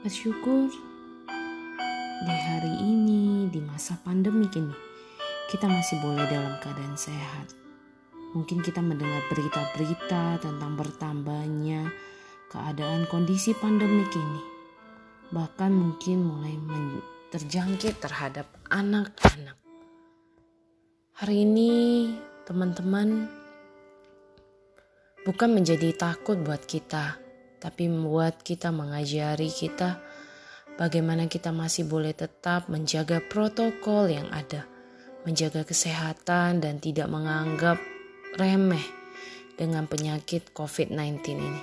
Bersyukur di hari ini, di masa pandemi ini, kita masih boleh dalam keadaan sehat. Mungkin kita mendengar berita-berita tentang bertambahnya keadaan kondisi pandemi ini. Bahkan mungkin mulai terjangkit terhadap anak-anak. Hari ini teman-teman bukan menjadi takut buat kita tapi membuat kita mengajari kita bagaimana kita masih boleh tetap menjaga protokol yang ada, menjaga kesehatan dan tidak menganggap remeh dengan penyakit COVID-19 ini.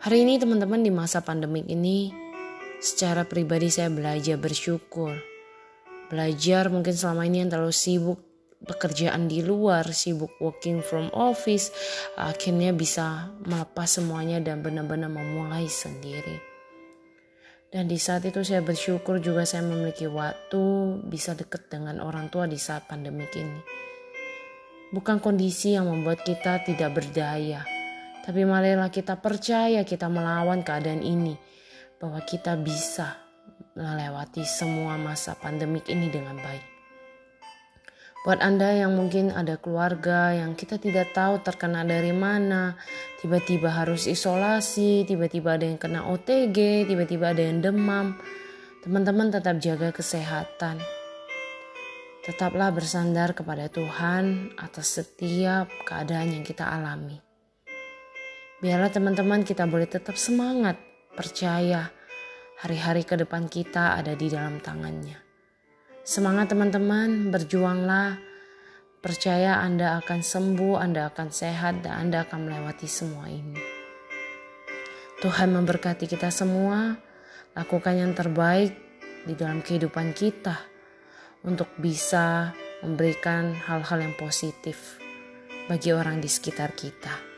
Hari ini teman-teman di masa pandemik ini secara pribadi saya belajar bersyukur. Belajar mungkin selama ini yang terlalu sibuk pekerjaan di luar, sibuk working from office, akhirnya bisa melepas semuanya dan benar-benar memulai sendiri. Dan di saat itu saya bersyukur juga saya memiliki waktu bisa dekat dengan orang tua di saat pandemik ini. Bukan kondisi yang membuat kita tidak berdaya, tapi marilah kita percaya kita melawan keadaan ini, bahwa kita bisa melewati semua masa pandemik ini dengan baik. Buat Anda yang mungkin ada keluarga yang kita tidak tahu terkena dari mana, tiba-tiba harus isolasi, tiba-tiba ada yang kena OTG, tiba-tiba ada yang demam, teman-teman tetap jaga kesehatan. Tetaplah bersandar kepada Tuhan atas setiap keadaan yang kita alami. Biarlah teman-teman kita boleh tetap semangat, percaya hari-hari ke depan kita ada di dalam tangannya. Semangat teman-teman, berjuanglah. Percaya Anda akan sembuh, Anda akan sehat, dan Anda akan melewati semua ini. Tuhan memberkati kita semua, lakukan yang terbaik di dalam kehidupan kita untuk bisa memberikan hal-hal yang positif bagi orang di sekitar kita.